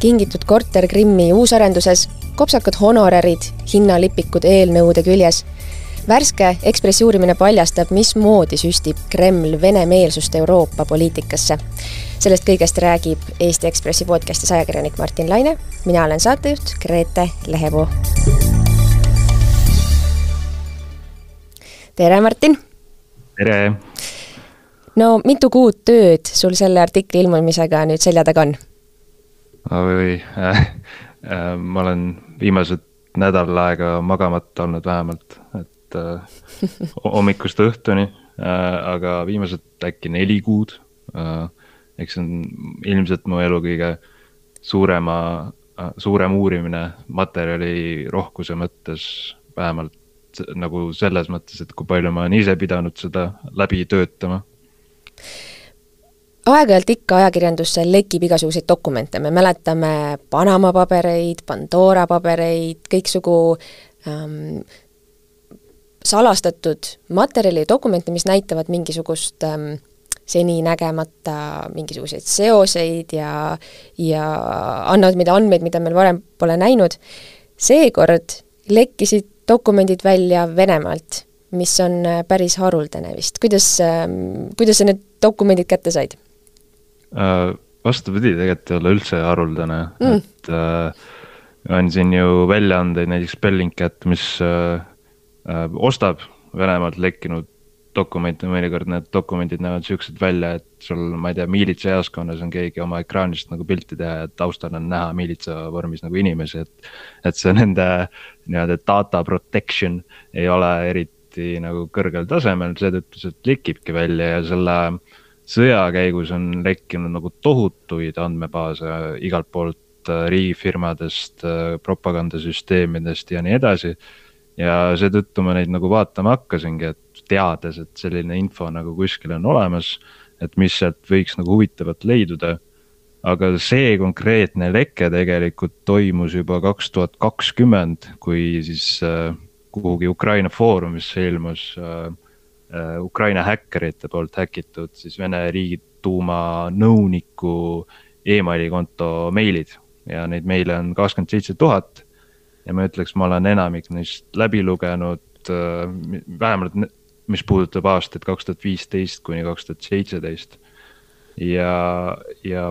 kingitud korter Krimmi uusarenduses, kopsakad honorarid, hinnalipikud eelnõude küljes. värske Ekspressi uurimine paljastab, mismoodi süstib Kreml venemeelsust Euroopa poliitikasse. sellest kõigest räägib Eesti Ekspressi podcastis ajakirjanik Martin Laine, mina olen saatejuht Grete Lehepuu. tere, Martin! tere! no mitu kuud tööd sul selle artikli ilmumisega nüüd selja taga on? Oi äh,, äh, ma olen viimased nädal aega magamata olnud vähemalt, et äh, hommikust õhtuni äh,, aga viimased äkki neli kuud äh,. eks see on ilmselt mu elu kõige suurema äh,, suurem uurimine materjali rohkuse mõttes, vähemalt nagu selles mõttes, et kui palju ma olen ise pidanud seda läbi töötama aeg-ajalt ikka ajakirjandusse lekib igasuguseid dokumente, me mäletame Panama pabereid, Pandora pabereid, kõiksugu ähm, salastatud materjali ja dokumente, mis näitavad mingisugust ähm, seninägemata mingisuguseid seoseid ja, ja annavad meile andmeid, mida meil varem pole näinud. seekord lekkisid dokumendid välja Venemaalt, mis on äh, päris haruldane vist. kuidas ähm,, kuidas sa need dokumendid kätte said? Äh, vastupidi, tegelikult ei ole üldse haruldane mm., et äh, on siin ju väljaandeid, näiteks Bellingcat, mis äh, äh, ostab Venemaalt lekkinud dokumente, mõnikord need dokumendid näevad siuksed välja, et sul, ma ei tea, miilitsajaoskonnas on keegi oma ekraanist nagu pilti teha ja taustal on näha miilitsa vormis nagu inimesi, et. et see nende nii-öelda data protection ei ole eriti nagu kõrgel tasemel, seetõttu see lekibki välja ja selle äh, sõja käigus on lekkinud nagu tohutuid andmebaase igalt poolt äh, riigifirmadest, äh, propagandasüsteemidest ja nii edasi. ja seetõttu ma neid nagu vaatama hakkasingi, et teades, et selline info nagu kuskil on olemas, et mis sealt võiks nagu huvitavat leiduda. aga see konkreetne leke tegelikult toimus juba kaks tuhat kakskümmend, kui siis äh, kuhugi Ukraina foorumisse ilmus äh, Ukraina häkkerite poolt häkitud siis Vene riigiduuma nõuniku emaili konto meilid ja neid meile on kakskümmend seitse tuhat. ja ma ütleks, ma olen enamik neist läbi lugenud, äh, vähemalt mis puudutab aastat kaks tuhat viisteist kuni kaks tuhat seitseteist. ja, ja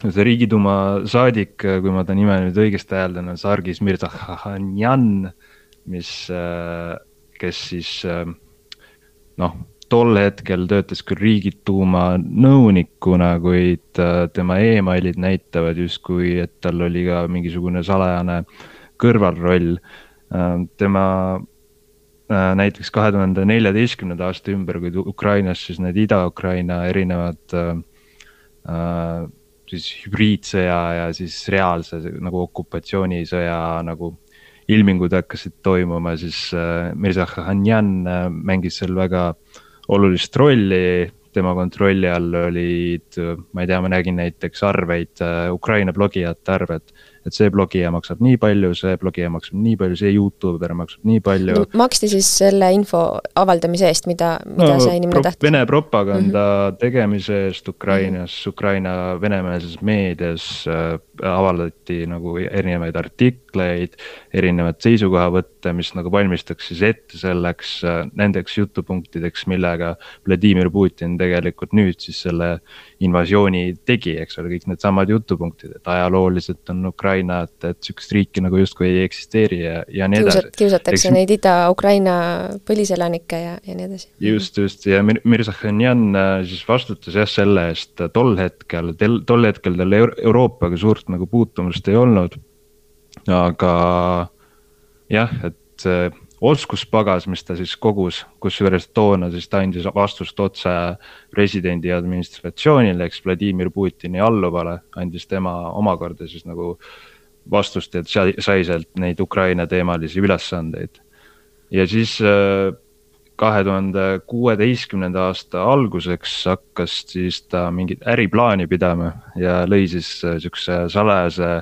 see riigiduuma saadik, kui ma ta nime nüüd õigesti hääldan, on Sargis Mirzahanjan, mis, äh, kes siis noh, tol hetkel töötas küll Riigituuma nõunikuna, kuid äh, tema emailid näitavad justkui, et tal oli ka mingisugune salajane kõrvalroll. Äh, tema äh, näiteks kahe tuhande neljateistkümnenda aasta ümber, kui Ukrainas siis need Ida-Ukraina erinevad siis hübriidsõja ja siis reaalse nagu okupatsioonisõja nagu ilmingud hakkasid toimuma, siis äh, Mirza Khanjan äh, mängis seal väga olulist rolli. tema kontrolli all olid, ma ei tea, ma nägin näiteks arveid, äh, Ukraina blogijate arved et see blogija maksab nii palju, see blogija maksab nii palju, see Youtuber maksab nii palju no,. maksti siis selle info avaldamise eest, mida, mida no, see inimene pro tahtis? Vene propaganda mm -hmm. tegemise eest Ukrainas mm, -hmm. Ukraina venemeelses meedias äh, avaldati nagu erinevaid artikleid, erinevaid seisukohavõtte, mis nagu valmistaks siis ette selleks äh,, nendeks jutupunktideks, millega Vladimir Putin tegelikult nüüd siis selle invasiooni tegi, eks ole, kõik needsamad jutupunktid, et ajalooliselt on Ukraina et, et sihukest riiki nagu justkui ei eksisteeri ja, ja nii edasi. kiusatakse Eks... neid Ida-Ukraina põliselanikke ja, ja nii edasi. just, just ja Mir Mirzahhanjan äh, siis vastutas jah selle eest tol hetkel, tol hetkel tal Euro Euroopaga suurt nagu puutumust ei olnud. Aga jah, et see oskuspagas, mis ta siis kogus, kusjuures toona siis ta andis vastust otse presidendi administratsioonile, eks Vladimir Putini alluvale, andis tema omakorda siis nagu vastust, et sai, sai sealt neid Ukraina teemalisi ülesandeid. ja siis äh, kahe tuhande kuueteistkümnenda aasta alguseks hakkas siis ta mingit äriplaani pidama ja lõi siis äh, sihukese salajase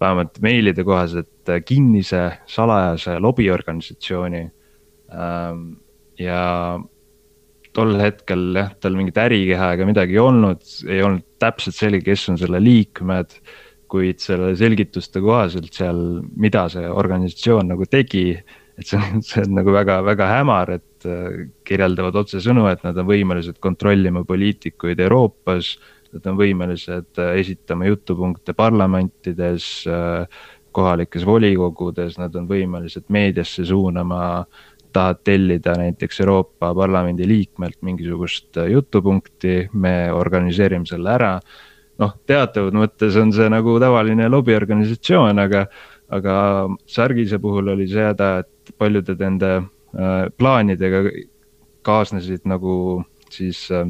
vähemalt meilide kohaselt äh, kinnise salajase lobiorganisatsiooni. Ähm, ja tol hetkel jah, tal mingit ärikeha ega midagi ei olnud, ei olnud täpselt selge, kes on selle liikmed. kuid selle selgituste kohaselt seal, mida see organisatsioon nagu tegi, et see on, see on nagu väga-väga hämar, et äh, kirjeldavad otsesõnu, et nad on võimelised kontrollima poliitikuid Euroopas. Nad on võimelised äh, esitama jutupunkte parlamentides, äh, kohalikes volikogudes, nad on võimelised meediasse suunama tahad tellida näiteks Euroopa Parlamendi liikmelt mingisugust jutupunkti, me organiseerime selle ära. Noh, teatavas mõttes on see nagu tavaline lobiorganisatsioon, aga, aga Sargise puhul oli see häda, et paljude nende äh, plaanidega kaasnesid nagu siis äh,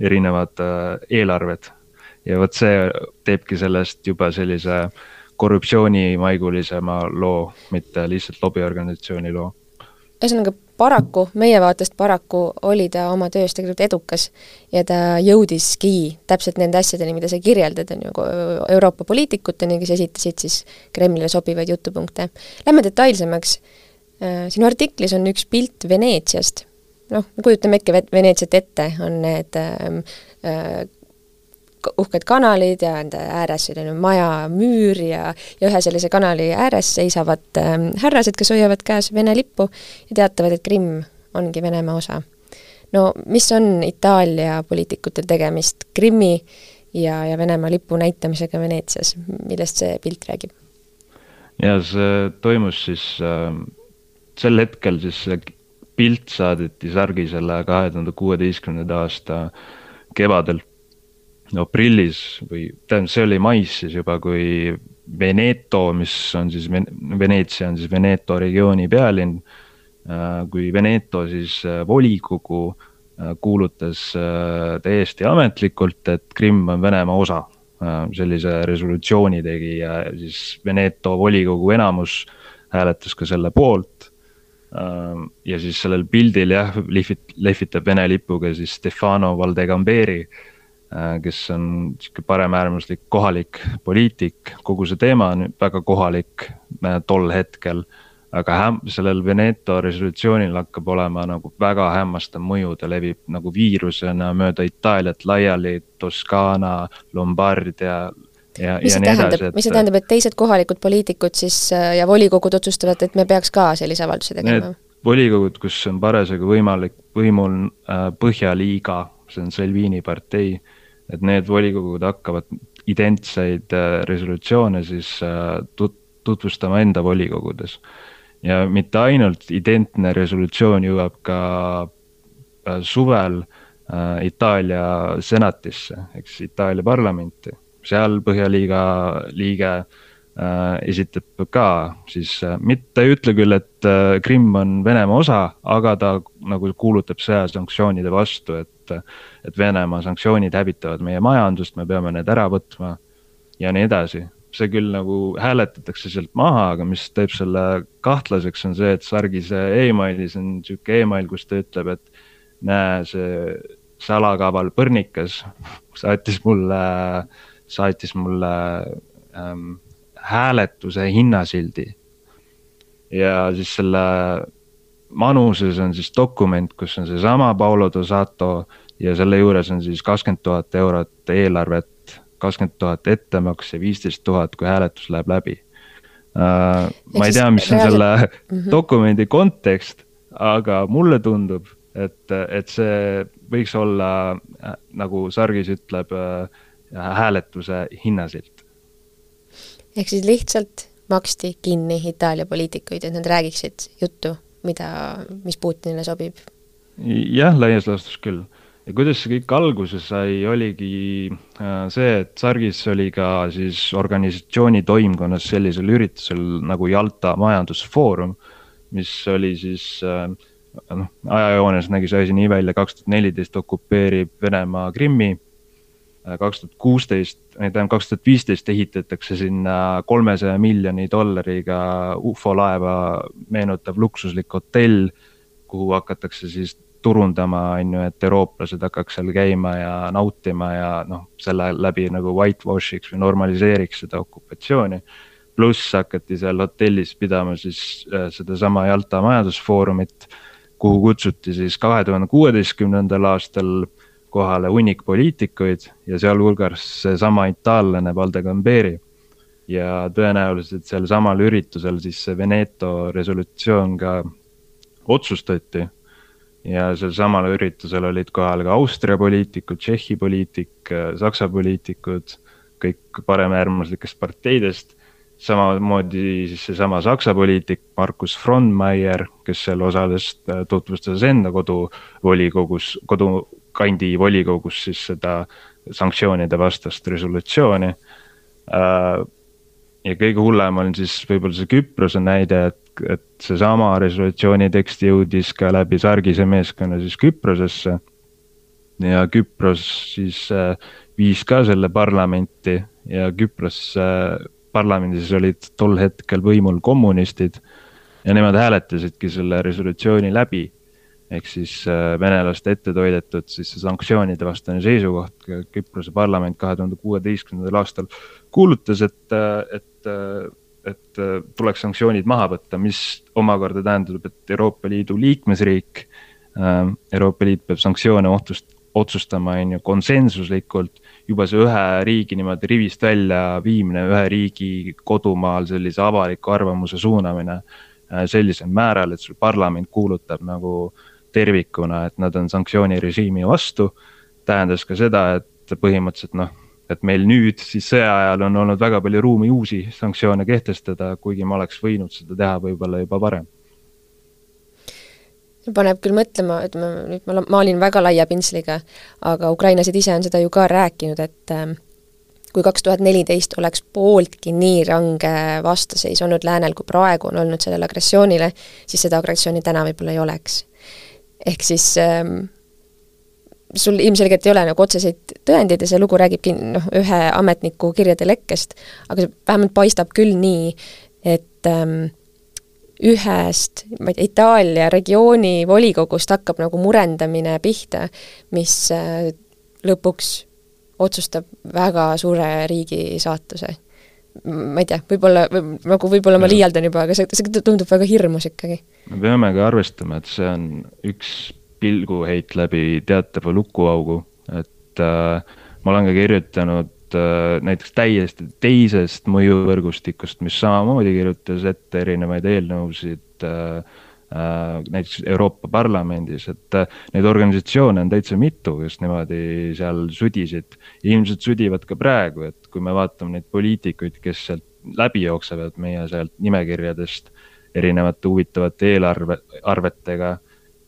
erinevad äh, eelarved. ja vot see teebki sellest juba sellise korruptsioonimaigulisema loo, mitte lihtsalt lobiorganisatsiooni loo. ühesõnaga paraku, meie vaatest paraku oli ta oma töös tegelikult edukas ja ta jõudiski täpselt nende asjadeni, mida sa kirjeldad, on ju, Euroopa poliitikuteni, kes esitasid siis Kremlile sobivaid jutupunkte. Lähme detailsemaks, äh, sinu artiklis on üks pilt Veneetsiast, noh, kujutame äkki Veneetsiat ette, on need ähm, äh, uhked kanalid ja enda ääres selline maja müür ja, ja ühe sellise kanali ääres seisavad äh, härrased, kes hoiavad käes Vene lippu ja teatavad, et Krimm ongi Venemaa osa. no mis on Itaalia poliitikutel tegemist Krimmi ja, ja Venemaa lipu näitamisega Veneetsias, millest see pilt räägib? ja see toimus siis äh, sel hetkel siis pilt saadeti Sargisele kahe tuhande kuueteistkümnenda aasta kevadel aprillis või tähendab, see oli mais siis juba, kui Veneto, mis on siis Veneetsia on siis Veneto regiooni pealinn. Äh, kui Veneto siis äh, volikogu äh, kuulutas täiesti ametlikult, et Krimm on Venemaa osa. sellise resolutsiooni tegi ja siis Veneto volikogu enamus hääletas ka selle poolt ja siis sellel pildil jah, lihvit-, lehvitab Vene lipuga siis Stefano Valdegamberi Äh, kes on sihuke paremäärmuslik kohalik poliitik, kogu see teema on väga kohalik äh, tol hetkel. aga häm-, sellel Veneto resolutsioonil hakkab olema nagu väga hämmastav mõju, ta levib nagu viirusena mööda Itaaliat laiali, Toskaana, Lombardia ja, mis see tähendab, mis see tähendab, et teised kohalikud poliitikud siis äh, ja volikogud otsustavad, et me peaks ka sellise avalduse tegema? volikogud, kus on parasjagu võimalik, võimul äh, Põhjaliiga, see on Salvini partei et need volikogud hakkavad identseid äh, resolutsioone siis tut-, tutvustama enda volikogudes. ja mitte ainult identne resolutsioon jõuab ka suvel Itaalia senatisse, eks Itaalia parlamenti, seal Põhjaliiga liige esitab ka siis, mitte ei ütle küll, et Krimm on Venemaa osa, aga ta nagu kuulutab sõjasanktsioonide vastu, et et, et Venemaa sanktsioonid hävitavad meie majandust, me peame need ära võtma ja nii edasi. see küll nagu hääletatakse sealt maha, aga mis teeb selle kahtlaseks, on see, et Sargise emaili, see on niisugune email, kus ta ütleb, et näe, see salakaval põrnikas saatis mulle, saatis mulle ähm, hääletuse hinnasildi. ja siis selle manuses on siis dokument, kus on seesama Paulo Dosato ja selle juures on siis kakskümmend tuhat eurot eelarvet, kakskümmend tuhat ettemaks ja viisteist tuhat, kui hääletus läheb läbi uh,. ma ei tea, mis on selle mm -hmm. dokumendi kontekst, aga mulle tundub, et, et see võiks olla äh, nagu Sargis ütleb äh,, hääletuse hinnasilt. ehk siis lihtsalt maksti kinni Itaalia poliitikuid, et nad räägiksid juttu mida, mis Putinile sobib? jah, laias laastus küll. ja kuidas see kõik alguse sai, oligi äh, see, et Sargis oli ka siis organisatsiooni toimkonnas sellisel üritusel nagu Jalta majandusfoorum, mis oli siis äh, noh, ajajoones nägi see asi nii välja, kaks tuhat neliteist okupeerib Venemaa Krimmi Äh, kaks tuhat kuusteist, tähendab kaks tuhat viisteist ehitatakse sinna kolmesaja miljoni dollariga ufo laeva meenutav luksuslik hotell, kuhu hakatakse siis turundama, on ju, et eurooplased hakkaks seal käima ja nautima ja noh, selle läbi nagu whitewash'iks või normaliseeriks seda okupatsiooni. pluss hakati seal hotellis pidama siis äh, sedasama Jalta majandusfoorumit, kuhu kutsuti siis kahe tuhande kuueteistkümnendal aastal kohale hunnik poliitikuid ja sealhulgas seesama itaallane Valde Gamberi. ja tõenäoliselt sel samal üritusel siis see Veneto resolutsioon ka otsustati. ja sel samal üritusel olid kohal ka Austria poliitikud, Tšehhi poliitik, Saksa poliitikud, kõik paremäärmuslikest parteidest samamoodi siis seesama Saksa poliitik Markus Frohnmeier, kes seal osales, tutvustas enda koduvolikogus, kodukandi volikogus siis seda sanktsioonide vastast resolutsiooni. Äh, ja kõige hullem on siis võib-olla see Küprose näide, et, et seesama resolutsiooni tekst jõudis ka läbi Sargise meeskonna siis Küprosesse. ja Küpros siis äh, viis ka selle parlamenti ja Küpros äh, parlamendis olid tol hetkel võimul kommunistid ja nemad hääletasidki selle resolutsiooni läbi. Ehk siis äh, venelaste ette toidetud siis see sanktsioonide vastane seisukoht, Küprose parlament kahe tuhande kuueteistkümnendal aastal kuulutas, et, et, et tuleks sanktsioonid maha võtta, mis omakorda tähendab, et Euroopa Liidu liikmesriik, äh, Euroopa Liit peab sanktsioone ohtust, otsustama, on ju, konsensuslikult. Juba see ühe riigi niimoodi rivist välja viimine, ühe riigi kodumaal sellise avaliku arvamuse suunamine äh, sellisel määral, et sul parlament kuulutab nagu tervikuna, et nad on sanktsioonirežiimi vastu. tähendas ka seda, et põhimõtteliselt noh, et meil nüüd siis sõja ajal on olnud väga palju ruumi uusi sanktsioone kehtestada, kuigi me oleks võinud seda teha võib-olla juba varem paneb küll mõtlema, et ma nüüd ma maalin väga laia pintsliga, aga ukrainlased ise on seda ju ka rääkinud, et ähm, kui kaks tuhat neliteist oleks pooltki nii range vastaseis olnud läänel, kui praegu on olnud sellele agressioonile, siis seda agressiooni täna võib-olla ei oleks. Ehk siis ähm, sul ilmselgelt ei ole nagu otseseid tõendeid ja see lugu räägibki noh, ühe ametniku kirjade lekkest, aga see vähemalt paistab küll nii, et ähm, ühest, ma ei tea, Itaalia regiooni volikogust hakkab nagu murendamine pihta, mis äh, lõpuks otsustab väga suure riigi saatuse. Ma ei tea, võib-olla, nagu võib-olla ma liialdan juba, aga see, see tundub väga hirmus ikkagi. me peamegi arvestama, et see on üks pilguheit läbi teatava lukuaugu, et äh, ma olen ka kirjutanud Äh, näiteks täiesti teisest mõjuvõrgustikust, mis samamoodi kirjutas ette erinevaid eelnõusid äh, näiteks Euroopa Parlamendis, et neid organisatsioone on täitsa mitu, kes niimoodi seal sudisid. ilmselt sudivad ka praegu, et kui me vaatame neid poliitikuid, kes sealt läbi jooksevad meie sealt nimekirjadest erinevate huvitavate eelarve, arvetega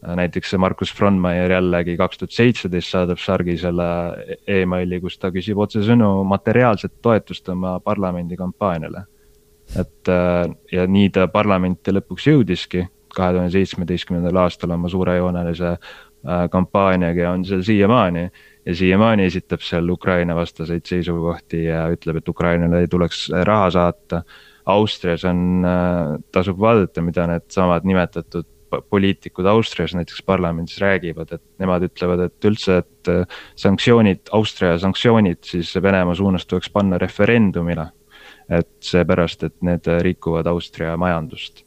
näiteks see Markus Frontmeier jällegi kaks tuhat seitseteist saadab Sargisele emaili, kus ta küsib otsesõnu materiaalset toetust oma parlamendi kampaaniale. et äh, ja nii ta parlamenti lõpuks jõudiski kahe tuhande seitsmeteistkümnendal aastal oma suurejoonelise äh, kampaaniaga ja on seal siiamaani. ja siiamaani esitab seal Ukraina vastaseid seisukohti ja ütleb, et Ukrainale ei tuleks raha saata. Austrias on, äh, tasub vaadata, mida needsamad nimetatud poliitikud Austrias näiteks parlamendis räägivad, et nemad ütlevad, et üldse, et äh, sanktsioonid, Austria sanktsioonid siis Venemaa suunas tuleks panna referendumile. et seepärast, et need rikuvad Austria majandust.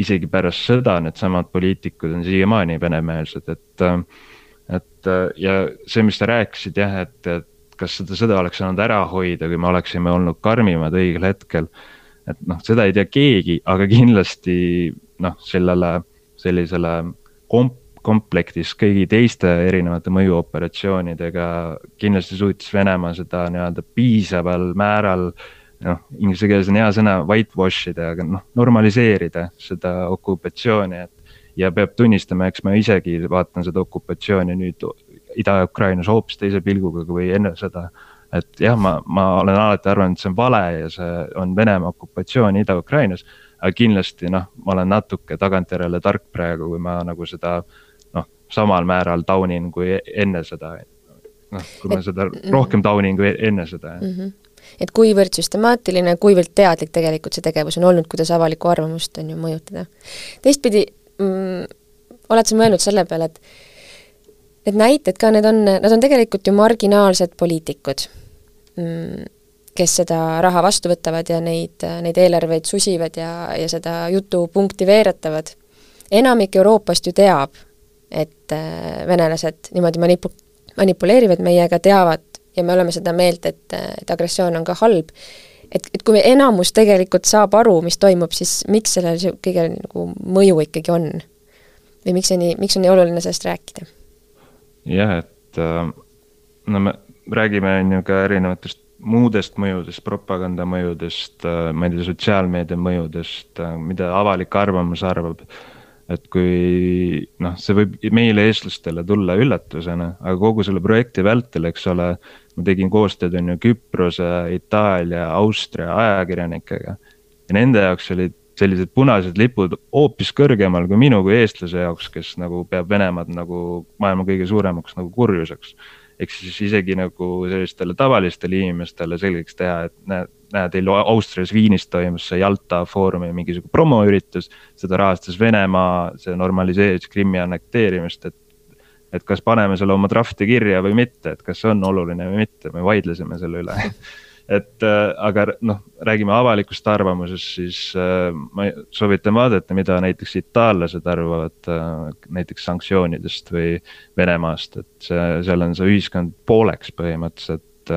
Isegi pärast sõda needsamad poliitikud on siiamaani venemeelsed, et, äh, et äh, ja see, mis sa rääkisid jah, et, et kas seda sõda oleks saanud ära hoida, kui me oleksime olnud karmimad õigel hetkel et noh, seda ei tea keegi, aga kindlasti noh, sellele sellisele komp-, komplektis kõigi teiste erinevate mõjuoperatsioonidega kindlasti suutis Venemaa seda nii-öelda piisaval määral noh, inglise keeles on hea sõna whitewash ida, aga noh, normaliseerida seda okupatsiooni, et. ja peab tunnistama, eks ma isegi vaatan seda okupatsiooni nüüd Ida-Ukrainas hoopis teise pilguga kui enne seda. et jah, ma, ma olen alati arvanud, et see on vale ja see on Venemaa okupatsioon Ida-Ukrainas aga kindlasti noh, ma olen natuke tagantjärele tark praegu, kui ma nagu seda noh, samal määral taunin kui enne seda. noh, kui ma seda rohkem taunin kui enne seda mm. -hmm et kuivõrd süstemaatiline, kuivõrd teadlik tegelikult see tegevus on olnud, kuidas avalikku arvamust on ju mõjutada. teistpidi mm, oled sa mõelnud selle peale, et need näited ka, need on, nad on tegelikult ju marginaalsed poliitikud mm kes seda raha vastu võtavad ja neid, neid eelarveid susivad ja, ja seda jutupunkti veeretavad. enamik Euroopast ju teab, et äh, venelased niimoodi manipu-, manipuleerivad meiega, teavad ja me oleme seda meelt, et, et agressioon on ka halb, et, et kui enamus tegelikult saab aru, mis toimub, siis miks sellel kõige nagu mõju ikkagi on? või miks see nii, miks on nii oluline sellest rääkida? jah, et äh, no me räägime, on ju, ka erinevatest muudest mõjudest, propaganda mõjudest, äh, ma ei tea, sotsiaalmeedia mõjudest, äh, mida avalik arvamus arvab. et kui noh, see võib meile, eestlastele tulla üllatusena, aga kogu selle projekti vältel, eks ole, ma tegin koostööd, on ju, Küprose, Itaalia, Austria ajakirjanikega. ja nende jaoks olid sellised punased lipud hoopis kõrgemal kui minu kui eestlase jaoks, kes nagu peab Venemaad nagu maailma kõige suuremaks nagu kurjuseks ehk siis isegi nagu sellistele tavalistele inimestele selgeks teha, et näed, näed, teil Austrias Viinis toimus see Jalta Foorumi mingisugune promoüritus. seda rahastas Venemaa, see normaliseeris Krimmi annekteerimist, et. Et kas paneme selle oma draft'i kirja või mitte, et kas see on oluline või mitte, me vaidlesime selle üle et äh, aga noh, räägime avalikust arvamusest, siis äh, ma soovitan vaadata, mida näiteks itaallased arvavad äh, näiteks sanktsioonidest või Venemaast, et see, seal on see ühiskond pooleks põhimõtteliselt.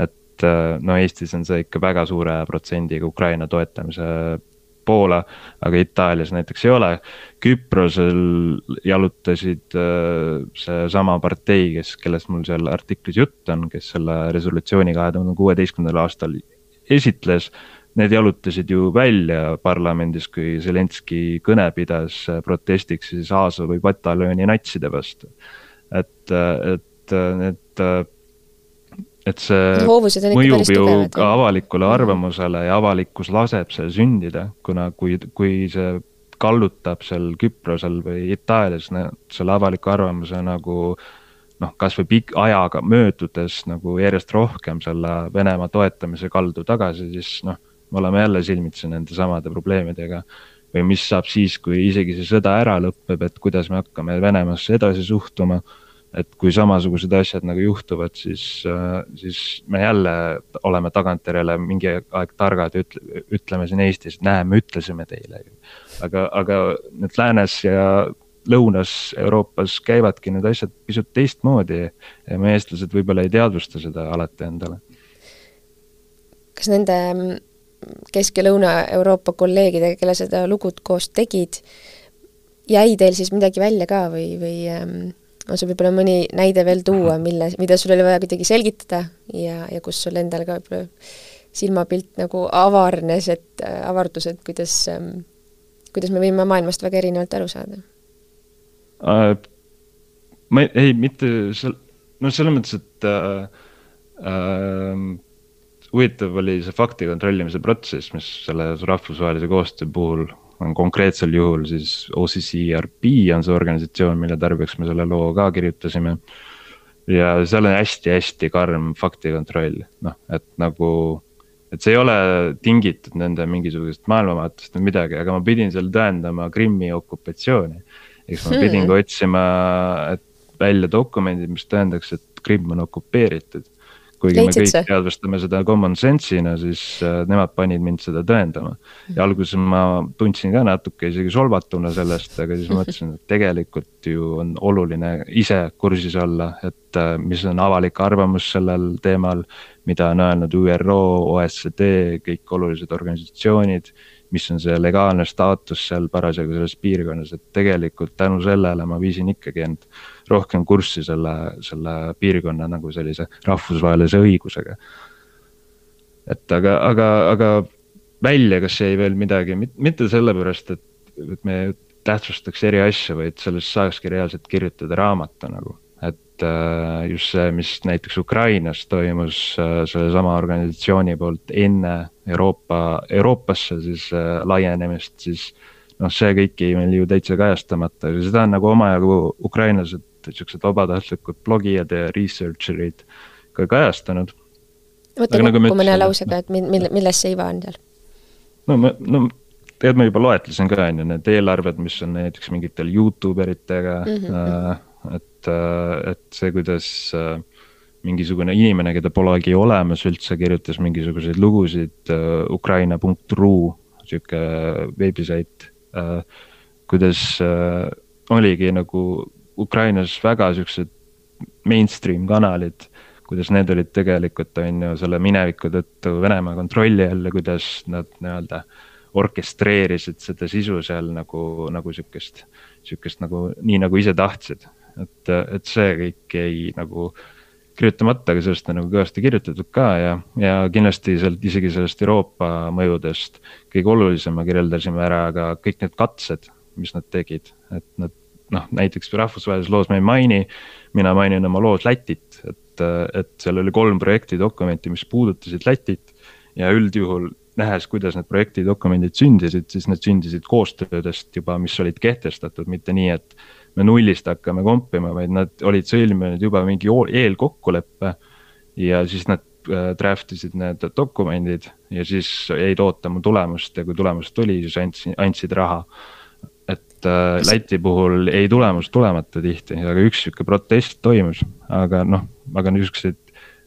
et no Eestis on see ikka väga suure protsendiga Ukraina toetamise poole, aga Itaalias näiteks ei ole. Küprosel jalutasid äh, seesama partei, kes, kellest mul seal artiklis jutt on, kes selle resolutsiooni kahe tuhande kuueteistkümnendal aastal esitles. Need jalutasid ju välja parlamendis, kui Zelenskõi kõne pidas protestiks siis Azovi pataljoni natside vastu. et, et need et see mõjub ju tugevad, ka avalikule mhm. arvamusele ja avalikkus laseb seal sündida, kuna kui, kui see kallutab seal Küprosel või Itaalias selle avaliku arvamuse nagu noh, kasvõi pikk ajaga möödudes nagu järjest rohkem selle Venemaa toetamise kaldu tagasi, siis noh, me oleme jälle silmitsi nende samade probleemidega. või mis saab siis, kui isegi see sõda ära lõpeb, et kuidas me hakkame Venemaasse edasi suhtuma et kui samasugused asjad nagu juhtuvad, siis, äh, siis me jälle oleme tagantjärele mingi aeg targad ja ütle, ütleme siin Eestis, näe, me ütlesime teile ju. aga, aga nüüd läänes ja Lõunas-Euroopas käivadki need asjad pisut teistmoodi ja me, eestlased, võib-olla ei teadvusta seda alati endale. kas nende Kesk- ja Lõuna-Euroopa kolleegidega, kelle seda lugud koos tegid, jäi teil siis midagi välja ka või, või ähm on sul võib-olla mõni näide veel tuua, mille, mida sul oli vaja kuidagi selgitada ja, ja kus sul endal ka võib-olla silmapilt nagu avarnes, et äh, avardus, et kuidas ähm,, kuidas me võime maailmast väga erinevalt aru saada äh,? ma ei, ei, mitte seal, no selles mõttes, et äh, äh, huvitav oli see fakti kontrollimise protsess, mis selle rahvusvahelise koostöö puhul konkreetsel juhul siis OCCRP on see organisatsioon, mille tarbeks me selle loo ka kirjutasime. ja seal on hästi-hästi karm faktikontroll, noh, et nagu, et see ei ole tingitud nende mingisugusest maailmavaatest või midagi, aga ma pidin seal tõendama Krimmi okupatsiooni. eks ma hmm. otsima, et välja dokumendid, mis tõendaks, et Krimm on okupeeritud kuigi Leidsid me kõik teadvustame seda common sense'ina, siis äh, nemad panid mind seda tõendama. ja alguses ma tundsin ka natuke isegi solvatuna sellest, aga siis mõtlesin, et tegelikult ju on oluline ise kursis olla, et äh, mis on avalik arvamus sellel teemal. mida on öelnud ÜRO, OECD, kõik olulised organisatsioonid mis on see legaalne staatus seal parasjagu selles piirkonnas, et tegelikult tänu sellele ma viisin ikkagi end rohkem kurssi selle, selle piirkonna nagu sellise rahvusvahelise õigusega. et aga, aga, aga välja, kas jäi veel midagi, mitte sellepärast, et, et me tähtsustaks eri asju, vaid sellest saakski reaalselt kirjutada raamatu nagu. et äh, just see, mis näiteks Ukrainas toimus äh, sellesama organisatsiooni poolt enne Euroopa, Euroopasse siis äh, laienemist, siis noh, see kõik jäi meil ju täitsa kajastamata ja seda on nagu omajagu ukrainlased siuksed vabatahtlikud blogijad ja researcher'id ka kajastanud. võta nagu kokku mõne lausega, et mille, milles see iva on seal? no ma, no tegelikult ma juba loetlesin ka, on ju, need eelarved, mis on näiteks mingitel Youtube eritega mm, -hmm. äh, et, äh, et see, kuidas äh, mingisugune inimene, keda polegi olemas üldse, kirjutas mingisuguseid lugusid uh, ukraina.ru, sihuke veebisait uh,. kuidas uh, oligi nagu Ukrainas väga siuksed mainstream kanalid kuidas need olid tegelikult, on ju, selle mineviku tõttu Venemaa kontrolli all ja kuidas nad nii-öelda orkestreerisid seda sisu seal nagu, nagu sihukest, sihukest nagu nii, nagu ise tahtsid. et, et see kõik jäi nagu kirjutamata, aga sellest on nagu kõvasti kirjutatud ka ja, ja kindlasti sealt isegi sellest Euroopa mõjudest kõige olulisema kirjeldasime ära ka kõik need katsed, mis nad tegid, et nad noh, näiteks rahvusvahelises loos ma ei maini, mina mainin oma loos Lätit, et et, seal oli kolm projekti dokumenti, mis puudutasid Lätit. ja üldjuhul nähes, kuidas need projekti dokumendid sündisid, siis need sündisid koostöödest juba, mis olid kehtestatud, mitte nii, et me nullist hakkame kompima, vaid nad olid sõlminud juba mingi eelkokkuleppe. ja siis nad äh, draft isid need dokumendid ja siis jäid ootama tulemust ja kui tulemus tuli, siis andsid, andsid raha et äh, Läti puhul jäi tulemus tulemata tihti, aga üks sihuke protest toimus, aga noh, aga niisugused,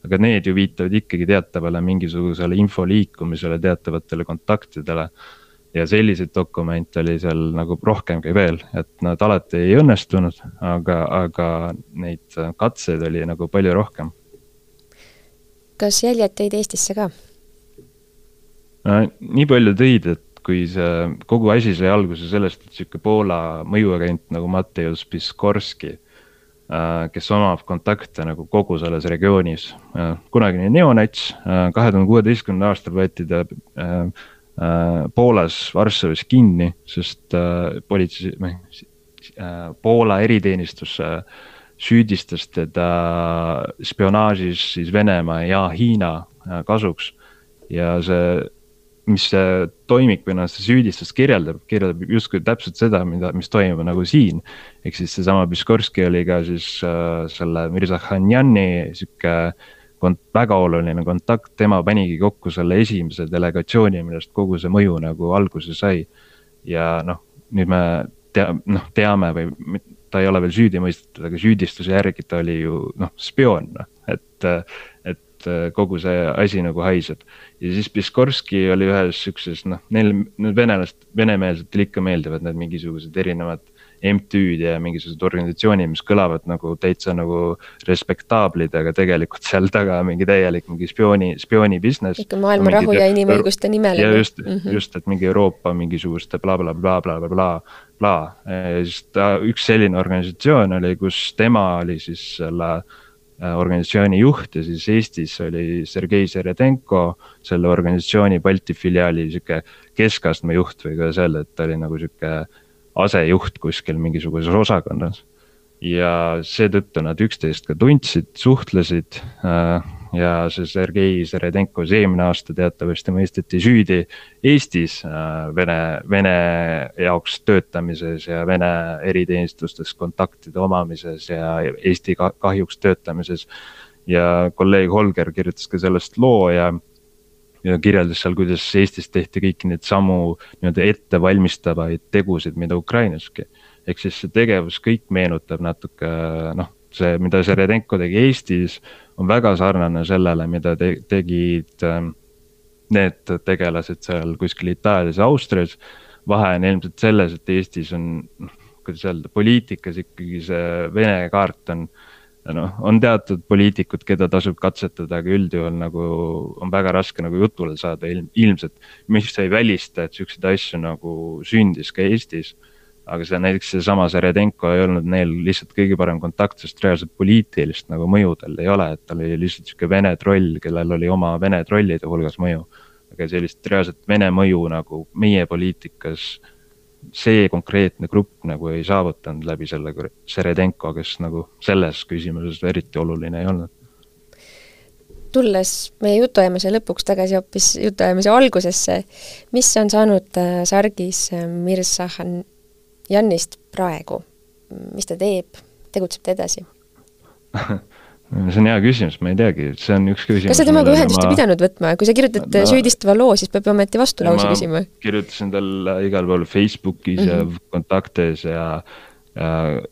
aga need ju viitavad ikkagi teatavale mingisugusele info liikumisele, teatavatele kontaktidele. ja selliseid dokumente oli seal nagu rohkemgi veel, et nad alati ei õnnestunud, aga, aga neid katseid oli nagu palju rohkem. kas jäljed tõid Eestisse ka? nii palju tõid, et kui see kogu asi sai alguse sellest, et sihuke Poola mõjuagent nagu Mateusz Piskorski, äh, kes omab kontakte nagu kogu selles regioonis. Äh, kunagine neonats, äh, kahe tuhande kuueteistkümnendal aastal võeti ta Poolas Varssavis kinni, sest politsei, Poola eriteenistus süüdistas teda spionaažis siis Venemaa ja Hiina kasuks ja see mis see toimik või noh, see süüdistus kirjeldab, kirjeldab justkui täpselt seda, mida, mis toimub nagu siin. ehk siis seesama Piskorski oli ka siis äh, selle Mirza Khanjani sihuke kont-, väga oluline kontakt, tema panigi kokku selle esimese delegatsiooni, millest kogu see mõju nagu alguse sai. ja noh, nüüd me tea-, noh, teame või ta ei ole veel süüdi mõistetud, aga süüdistuse järgi ta oli ju noh, spioon, noh, et, et kogu see asi nagu haiseb ja siis Piskorski oli ühes siukses, noh, neil, need venelast, venemeelsetele ikka meeldivad need mingisugused erinevad MTÜ-d ja mingisugused organisatsioonid, mis kõlavad nagu täitsa nagu respektaablid, aga tegelikult seal taga mingi täielik mingi spiooni, spiooni business. ikka maailma rahu ja inimõiguste nimel. ja just mm, -hmm. just, et mingi Euroopa mingisuguste blablabla, bla, bla, ja siis ta, üks selline organisatsioon oli, kus tema oli siis selle äh, Äh, organisatsiooni juht ja siis Eestis oli Sergei Seredenko, selle organisatsiooni Balti filiaali sihuke keskastme juht või kuidas öelda, et ta oli nagu sihuke asejuht kuskil mingisuguses osakonnas. ja seetõttu nad üksteist ka tundsid, suhtlesid äh, ja see Sergei Seredenko siis eelmine aasta teatavasti mõisteti süüdi Eestis äh, Vene, Vene jaoks töötamises ja Vene eriteenistustes kontaktide omamises ja Eesti kahjuks töötamises. ja kolleeg Holger kirjutas ka sellest loo ja ja kirjeldas seal, kuidas Eestis tehti kõiki neid samu nii-öelda ettevalmistavaid tegusid, mida Ukrainaski. ehk siis see tegevus kõik meenutab natuke noh, see, mida Seredenko tegi Eestis on väga sarnane sellele, mida te, tegid ähm, need tegelased seal kuskil Itaalias Austrias. vahe on ilmselt selles, et Eestis on, kuidas öelda, poliitikas ikkagi see Vene kaart on noh, on teatud poliitikud, keda tasub katsetada, aga üldjuhul nagu on väga raske nagu jutule saada ilm, ilmselt. mis ei välista, et siukseid asju nagu sündis ka Eestis aga see näiteks seesama Seredenko ei olnud neil lihtsalt kõige parem kontakt, sest reaalselt poliitilist nagu mõju tal ei ole, et tal oli lihtsalt sihuke vene troll, kellel oli oma vene trollide hulgas mõju. aga sellist reaalset vene mõju nagu meie poliitikas see konkreetne grupp nagu ei saavutanud läbi selle Seredenko, kes nagu selles küsimuses eriti oluline ei olnud tulles meie jutuajamise lõpuks tagasi hoopis jutuajamise algusesse, mis on saanud äh, Sargis äh, Mirzahan Jannist praegu, mis ta teeb, tegutseb ta edasi see on hea küsimus, ma ei teagi, see on üks küsimus. kas sa temaga ühendust ma... ei pidanud võtma, kui sa kirjutad no, süüdistava loo, siis peab ju ometi vastulause küsima. kirjutasin talle igal pool Facebookis mm -hmm. ja kontaktes ja, ja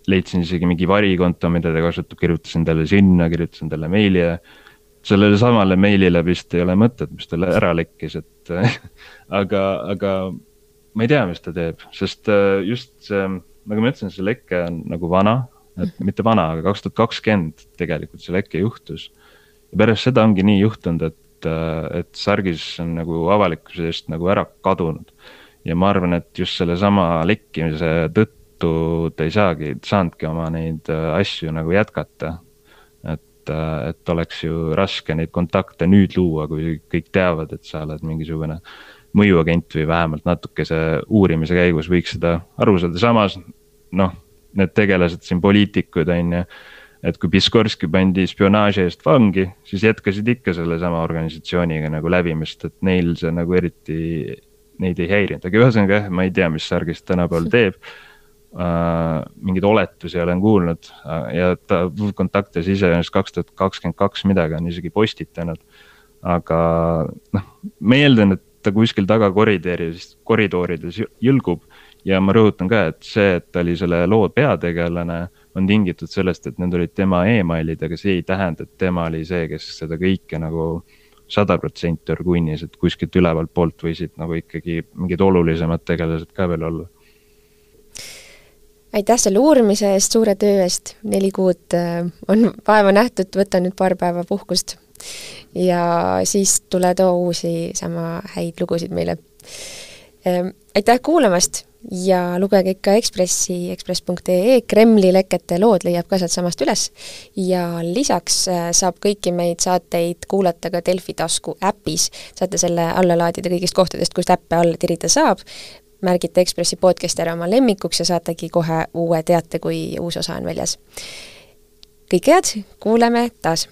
leidsin isegi mingi varikonto, mida ta kasutab, kirjutasin talle sinna, kirjutasin talle meili ja sellele samale meilile vist ei ole mõtet, mis talle ära lekkis, et aga, aga ma ei tea, mis ta teeb, sest äh, just see, nagu ma ütlesin, see leke on nagu vana, et mhm. mitte vana, aga kaks tuhat kakskümmend tegelikult see leke juhtus. ja pärast seda ongi nii juhtunud, et, et Sargis on nagu avalikkuse eest nagu ära kadunud. ja ma arvan, et just sellesama lekkimise tõttu ta ei saagi, saanudki oma neid asju nagu jätkata. et, et oleks ju raske neid kontakte nüüd luua, kui kõik teavad, et sa oled mingisugune mõjuagent või vähemalt natukese uurimise käigus võiks seda aru saada, samas noh, need tegelased siin, poliitikud on ju et kui Piskorski pandi spionaaži eest vangi, siis jätkasid ikka sellesama organisatsiooniga nagu läbimist, et neil see nagu eriti, neid ei häirinud, aga ühesõnaga jah, ma ei tea, mis Sargis tänapäeval teeb uh,. mingeid oletusi olen kuulnud uh, ja ta kontaktis iseenesest kaks tuhat kakskümmend kaks midagi on isegi postitanud. aga noh, ma eeldan, et ta kuskil taga koridorides, koridorides jõlgub. Ja ma rõhutan ka, et see, et ta oli selle loo peategelane on tingitud sellest, et need olid tema emailid, aga see ei tähenda, et tema oli see, kes seda kõike nagu sada protsenti orgunnis, et kuskilt ülevalt poolt võisid nagu ikkagi mingid olulisemad tegelased ka veel olla. aitäh selle uurimise eest, suure töö eest, neli kuud äh, on vaeva nähtud, võta nüüd paar päeva puhkust ja siis tule too uusi sama häid lugusid meile. Äh, aitäh kuulamast ja lugege ikka Ekspressi, ekspress.ee, Kremli lekete lood leiab ka sealtsamast üles ja lisaks äh, saab kõiki meid saateid kuulata ka Delfi tasku äpis, saate selle alla laadida kõigist kohtadest, kust äppe alla tirida saab, märgite Ekspressi podcasti ära oma lemmikuks ja saategi kohe uue teate, kui uus osa on väljas. kõike head, kuuleme taas!